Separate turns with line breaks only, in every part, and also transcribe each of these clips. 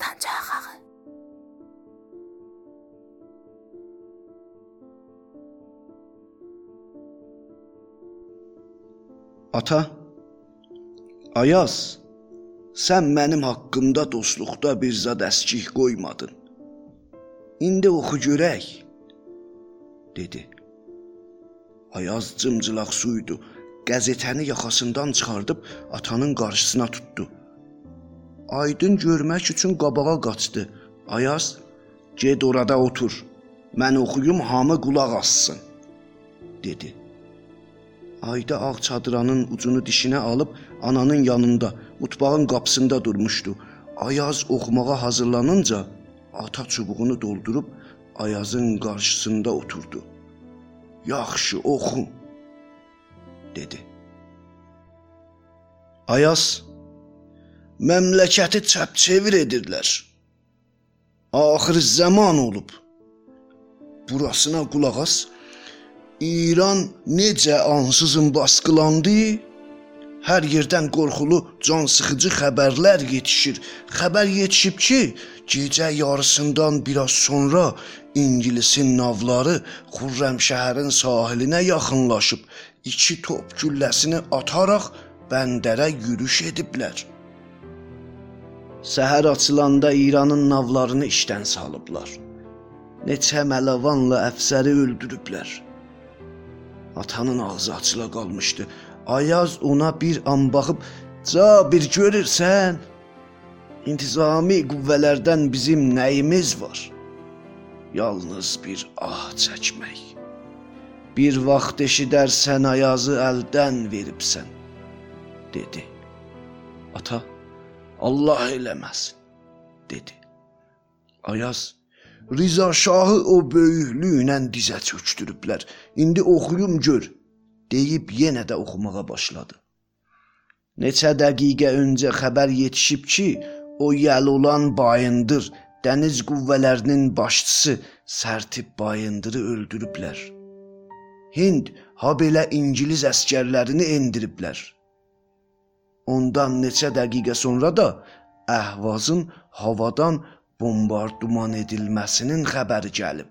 Ayazdan çaxağı.
Ata, Ayaz, sən mənim haqqımda dostluqda bir zad əskik qoymadın. İndi oxu görək, dedi. Ayaz cımcılaq suydu. Qəzetəni yaxasından çıxardıb atanın qarşısına tutdu. Aydın görmək üçün qabağa qaçdı. Ayaz, "Get orada otur. Mən oxuyum, hamı qulaq assın." dedi. Ayda ağ çadıranın ucunu dişinə alıb ananın yanında, mutfağın qapısında durmuşdu. Ayaz oxumağa hazırlanınca ata çubuğunu doldurub Ayazın qarşısında oturdu. "Yaxşı, oxu." dedi. Ayaz məmləkəti çəp-çevir edirlər. Axır zaman olub. Burasına qulaq as. İran necə ansızın basqılandı? Hər yerdən qorxulu, can sıxıcı xəbərlər yetişir. Xəbər yetişib ki, gecə yarısından biraz sonra İngilisin navları Xürrəmşəhərin sahilinə yaxınlaşıb iki top gülləsini ataraq bəndərə yürüş ediblər. Səhər açılanda İranın navlarını işdən salıblar. Neçə mələvanla əfsəri öldürüblər. Atanın ağzı açıla qalmışdı. Ayaz ona bir an baxıb, "Cabir görürsən? İntizami qüvvələrdən bizim nəyimiz var? Yalnız bir ah çəkmək. Bir vaxt eşidərsən Ayazı əldən veribsən." dedi. Ata, Allah eləməsin, dedi. Ayaz Riza şahı o böyüklüylə dizə çökdürüblər. İndi oxuyum gör, deyib yenə də oxumağa başladı. Neçə dəqiqə öncə xəbər yetişib ki, o yəl olan Bayındır, dəniz qüvvələrinin başçısı Sərtib Bayındırı öldürüblər. Hind ha belə İngilis əskərlərini endiriblər. Ondan neçə dəqiqə sonra da Əhvazın havadan bombardıman edilməsinin xəbəri gəlib.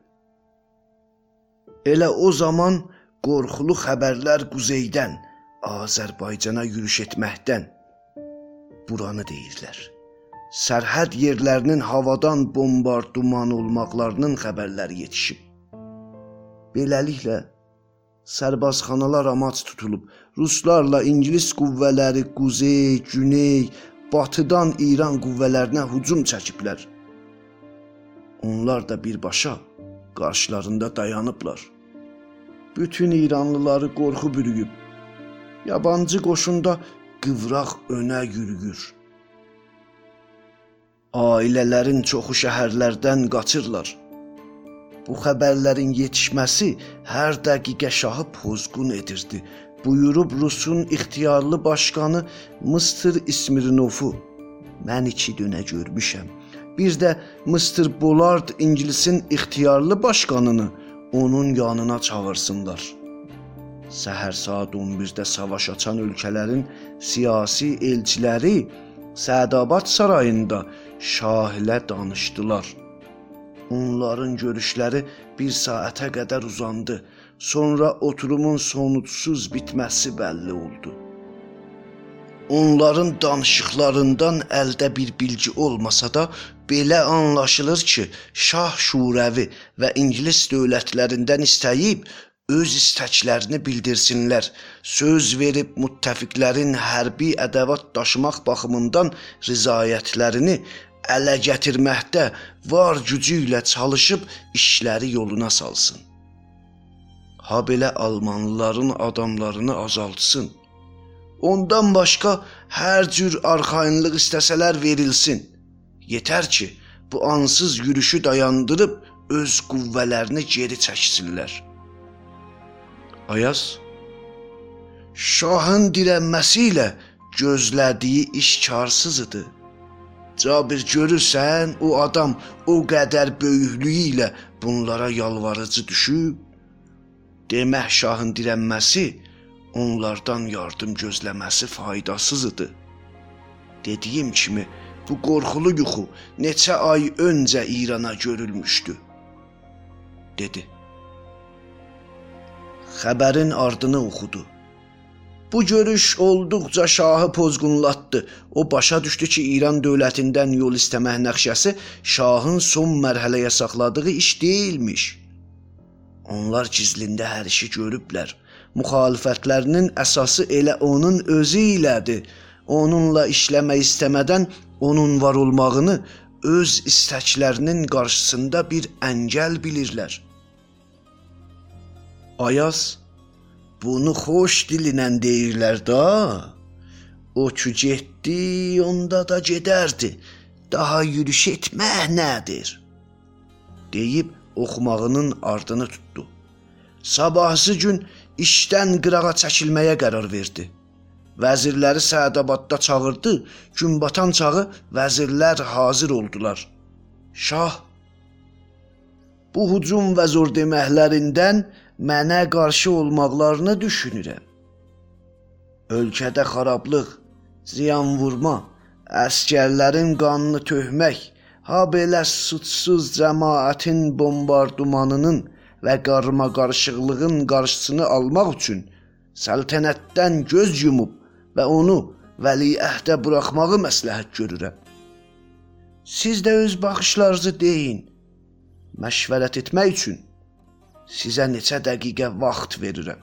Elə o zaman qorxulu xəbərlər quzeydən Azərbaycana yürüş etməkdən buranı deyirlər. Sərhəd yerlərinin havadan bombardıman olmaqlarının xəbərləri yetişib. Beləliklə sərbazxanalar amac tutulub. Ruslarla İngilis qüvvələri quzey, güney, batıdan İran qüvvələrinə hücum çəkiblər. Onlar da birbaşa qarşılarında dayanıblar. Bütün İranlıları qorxu bürüyüb. Yabancı qoşunda qıvraq önə yürüyür. Ailələrin çoxu şəhərlərdən qaçırlar. Bu xəbərlərin yetişməsi hər dəqiqə şahı pozğun edirdi. Buyurub Rusun ixtiyarlı başqanı Mr. İsmirnovu mən iki dönə görmüşəm. Bir də Mr. Bollard İngilisin ixtiyarlı başqanını onun yanına çağırsınlar. Səhər saat 11-də savaş açan ölkələrin siyasi elçiləri Sədabad sarayında şah ilə danışdılar. Onların görüşləri bir saata qədər uzandı. Sonra oturumun sonudsuz bitməsi bəlli oldu. Onların danışıqlarından əldə bir bilgi olmasa da belə anlaşılır ki, Şah Şurəvi və İngilis dövlətlərindən istəyib öz istəklərini bildirsinlər. Söz verib müttəfiqlərin hərbi ədəvat daşımaq baxımından rizayətlərini ələ gətirməkdə var gücü ilə çalışıb işləri yoluna salsın. Ha belə almanlıların adamlarını azaltsın. Ondan başqa hər cür arxayınlıq istəsələr verilsin. Yetər ki, bu ansız yürüşü dayandırıb öz qüvvələrini geri çəksinlər. Ayaz Şahın dirənməsi ilə gözlədiyi iş karsız idi. Cabir görürsən, o adam o qədər böyüklüyü ilə bunlara yalvarıcı düşüb. Demək şahın dirənməsi onlardan yardım gözləməsi faydasız idi. Dediyim kimi Bu qorxulu yuxu neçə ay öncə İrana görülmüşdü, dedi. Xəbərin ardını oxudu. Bu görüş olduqca şahı pozğunlatdı. O başa düşdü ki, İran dövlətindən yol istəmək nəqşəsi şahın son mərhələyə saxladığı iş deyilmiş. Onlar gizlində hər işi görüblər. Müxalifətlərinin əsası elə onun özü ilədir. Onunla işləmək istəmədən onun var olmağını öz istəklərinin qarşısında bir əngəl bilirlər. Ayaz Bunu xoş dilinə deyirlər da. O ki getdi, onda da gedərdi. Daha yürüş etmək nədir? deyib oxumağının ardını tutdu. Sabahsı gün işdən qırağa çəkilməyə qərar verdi. Vəzirləri Səadabadda çağırdı. Gün batan çağı vəzirlər hazır oldular. Şah bu hücum və zor deməklərindən mənə qarşı olmaqlarını düşünürəm. Ölkədə xarablıq, ziyan vurma, əskərlərin qanını töhmək, ha belə suçsuz cəmaətin bombardımanının və qarma-qarışıqlığın qarşısını almaq üçün səltənətdən göz yumub və onu vəliəhdə buraxmağı məsləhət görürəm. Siz də öz baxışlarınızı deyin. Məşvərət etmək üçün Sizə neçə dəqiqə vaxt verirəm.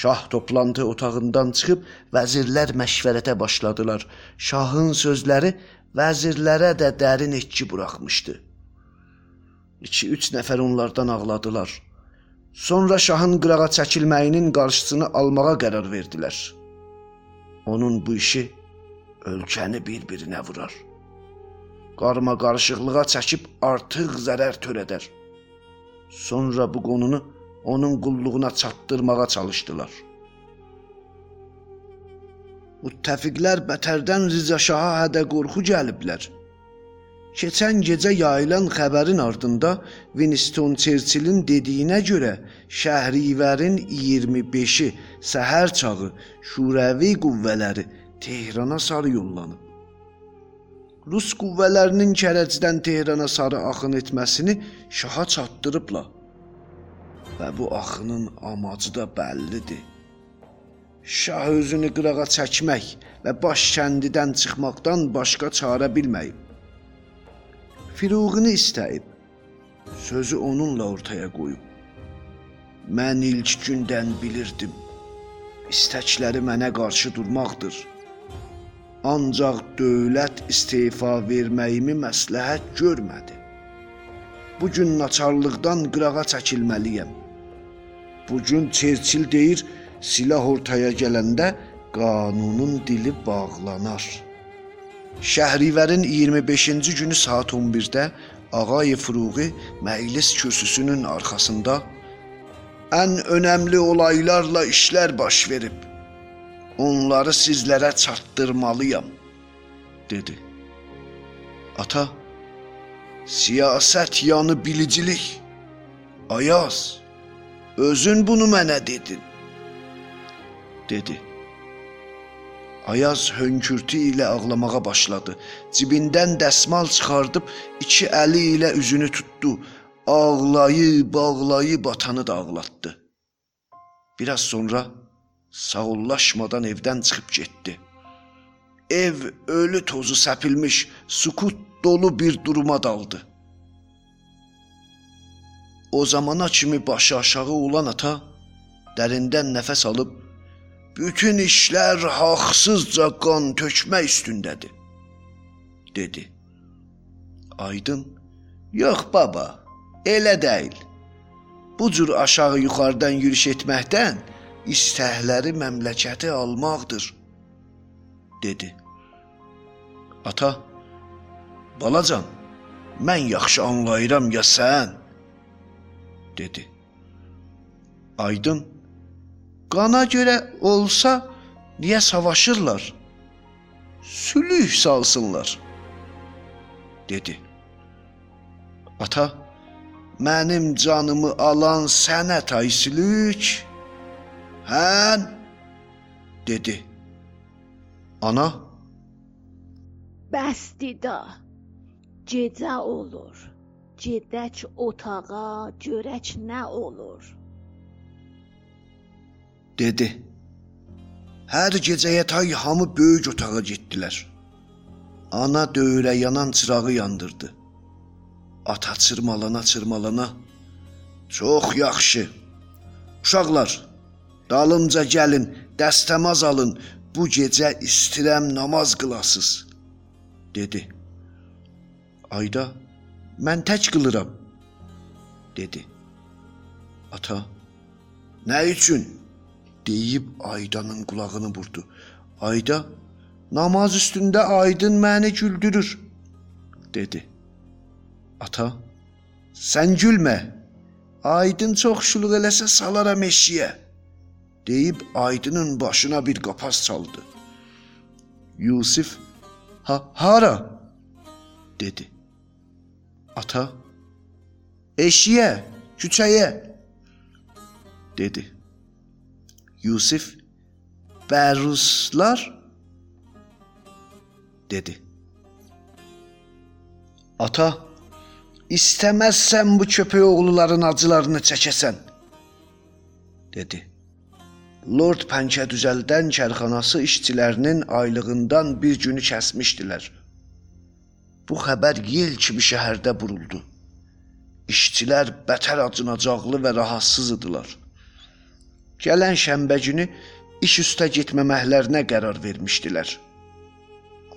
Şah toplantı otağından çıxıb vəzirlər məşvərətə başladılar. Şahın sözləri vəzirlərə də dərin etki buraxmışdı. 2-3 nəfər onlardan ağladılar. Sonra şahın qırağa çəkilməyinin qarşısını almağa qərar verdilər. Onun bu işi ölkəni bir-birinə vurar. Qarma qarışıqlığa çəkib artıq zərər törədər. Sonra bu qonunu onun qulluğuna çatdırmağa çalışdılar. Müttəfiqlər bətərdən Riza Şaha hədə qorxu gəliblər. Keçən gecə yayılan xəbərin ardında Winston Churchillin dediyinə görə Şəhrivərin 25-i səhər çağı şurəvi qüvvələri Tehrana sarı yollanıb. Rus qüvvələrinin Kərəcdən Tehrana sarı axın etməsini şaha çatdırıblar. Və bu axının amacı da bəllidir. Şah özünü qırağa çəkmək və baş kəndidən çıxmaqdan başqa çarə bilməyib. Firuğunu istəyib. Sözü onunla ortaya qoyub. Mən ilk gündən bilirdim. İstəkləri mənə qarşı durmaqdır.'' Ancaq dövlət istefa verməyimi məsləhət görmədi. Bu gün naçarlıqdan qırağa çəkilməliyəm. Bu gün Çerçil deyir, silah ortaya gələndə qanunun dili bağlanar. Şəhrivərin 25-ci günü saat 11-də Ağay Furuği məclis kürsüsünün arxasında ən önəmli olaylarla işlər baş verib onları sizlərə çatdırmalıyam, dedi. Ata, siyasət yanı bilicilik. Ayaz, özün bunu mənə dedin, dedi. Ayaz hönkürtü ilə ağlamağa başladı. Cibindən dəsmal çıxardıb iki əli ilə üzünü tutdu. Ağlayıb, bağlayıb atanı da ağlatdı. Biraz sonra sağollaşmadan evdən çıxıb getdi. Ev ölü tozu səpilmiş, sukut dolu bir duruma daldı. O zamana kimi başı aşağı olan ata dərindən nəfəs alıb bütün işlər haqsızca qan tökmək üstündədir dedi. Aydın, yox baba, elə deyil. Bu cür aşağı yuxarıdan yürüş etməkdən istəkləri məmləkəti almaqdır, dedi. Ata, balacan, mən yaxşı anlayıram ya sən, dedi. Aydın, qana görə olsa niyə savaşırlar? Sülh salsınlar, dedi. Ata, mənim canımı alan sənə taysülük, Hən, dedi. Ana,
Bəsdi da. Gecə olur. Gedək otağa, görək nə olur.
dedi. Hər gecə yatay hamı böyük otağa getdilər. Ana dövrə yanan çırağı yandırdı. Ata çırmalana çırmalana Çox yaxşı. Uşaqlar, dalımca gəlin, dəstəmaz alın. Bu gecə istirəm namaz qılasız, dedi. Ayda, mən tək qılıram, dedi. Ata, nə üçün? deyib Aydanın qulağını vurdu. Ayda, namaz üstündə aydın məni güldürür, dedi. Ata, sən gülmə. Aydın çox şuluq eləsə salaram eşiyə, deyib Aydının başına bir qapaz çaldı. Yusif, ha hara? dedi. Ata, eşiyə, küçəyə, dedi. Yusif, Bəruslar dedi. Ata, istəməzsən bu köpək oğluların acılarını çəkəsən, dedi. Lord Pəncə düzəldən kərxanası işçilərinin aylığından bir günü kəsmişdilər. Bu xəbər yel kimi şəhərdə buruldu. İşçilər bətər acınacaqlı və rahatsız idilər gələn şənbə günü iş üstə getməməklərinə qərar vermişdilər.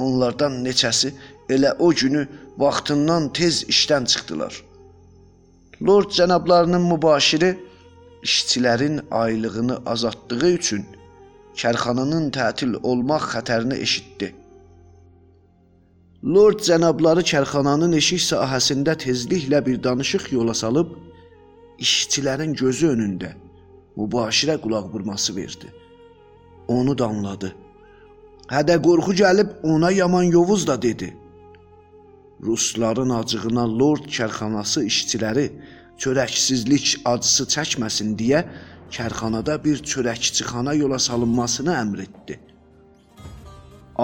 Onlardan neçəsi elə o günü vaxtından tez işdən çıxdılar. Lord cənablarının mübaşiri işçilərin aylığını azaltdığı üçün kərxananın tətil olmaq xətərini eşitdi. Lord cənabları kərxananın eşik sahəsində tezliklə bir danışıq yola salıb işçilərin gözü önündə mübaşirə qulaq vurması verdi. Onu danladı. Hədə qorxu gəlib ona yaman yovuz da dedi. Rusların acığına Lord kərxanası işçiləri çörəksizlik acısı çəkməsin deyə kərxanada bir çörəkçixana yola salınmasını əmr etdi.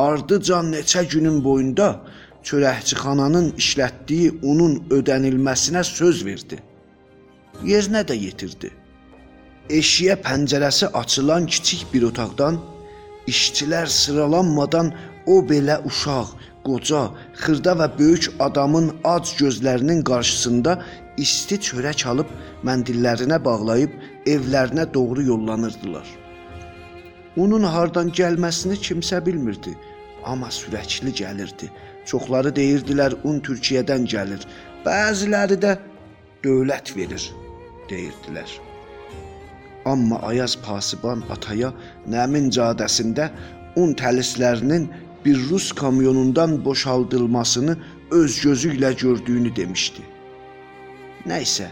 Ardıcan neçə günün boyunda çörəkçixananın işlətdiyi unun ödənilməsinə söz verdi. Yerinə də yetirdi. Eşiyə pəncərəsi açılan kiçik bir otaqdan işçilər sıralanmadan o belə uşaq, qoca, xırda və böyük adamın ac gözlərinin qarşısında isti çörək alıb məndillərinə bağlayıb evlərinə doğru yollanırdılar. Onun hardan gəlməsini kimsə bilmirdi, amma sürəkli gəlirdi. Çoxları deyirdilər un Türkiyədən gəlir, bəziləri də dövlət verir deyirdilər. Amma Ayaz Pasiban ataya Nəmin cadəsində un təlislərinin bir rus kamyonundan boşaldılmasını öz gözü ilə gördüyünü demişdi. Nəysə,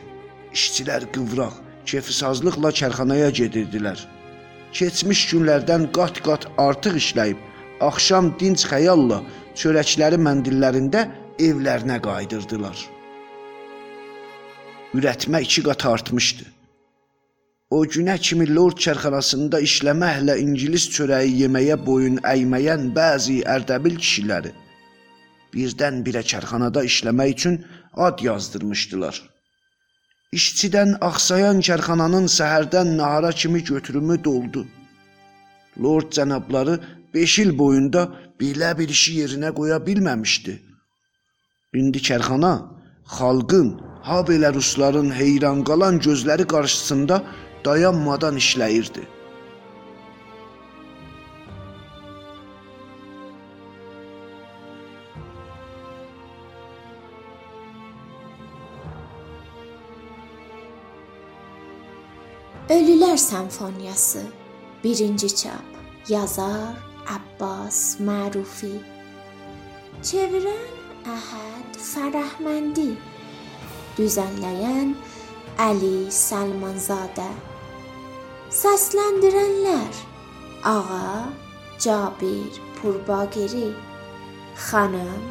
işçilər qıvraq, kefsazlıqla kərxanaya gedirdilər. Keçmiş günlərdən qat-qat artıq işləyib, axşam dinc xəyalla çörəkləri məndillərində evlərinə qayıdırdılar. Ürətmə iki qat artmışdı. O günə kimi Lord çərxanasında işləməklə ingilis çörəyi yeməyə boyun əyməyən bəzi ərdəbil kişiləri birdən-birə çərxanada işləmək üçün ad yazdırmışdılar. İşçidən axsayan çərxananın səhərdən nahara kimi götürümü doldu. Lord cənabları 5 il boyunda belə bir işi yerinə qoya bilməmişdi. İndi çərxana xalqın, ha belə rusların heyran qalan gözləri qarşısında dayanmadan işləyirdi.
Ölülər Senfoniyası 1-ci çap Yazar Abbas Mərufi Çevirən Əhəd Fərəhməndi Düzənləyən Əli Səlmanzadə Səsləndirənlər: Ağa Cabir Purbagiri, xanım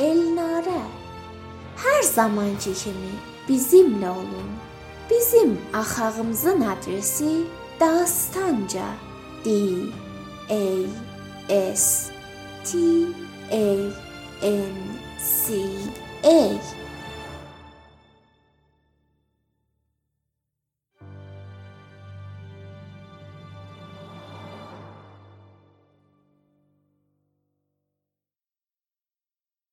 Elnarə. Hər zamanki kimi bizimlə olun. Bizim axağımızın adresi Dastanca D A S T A NCA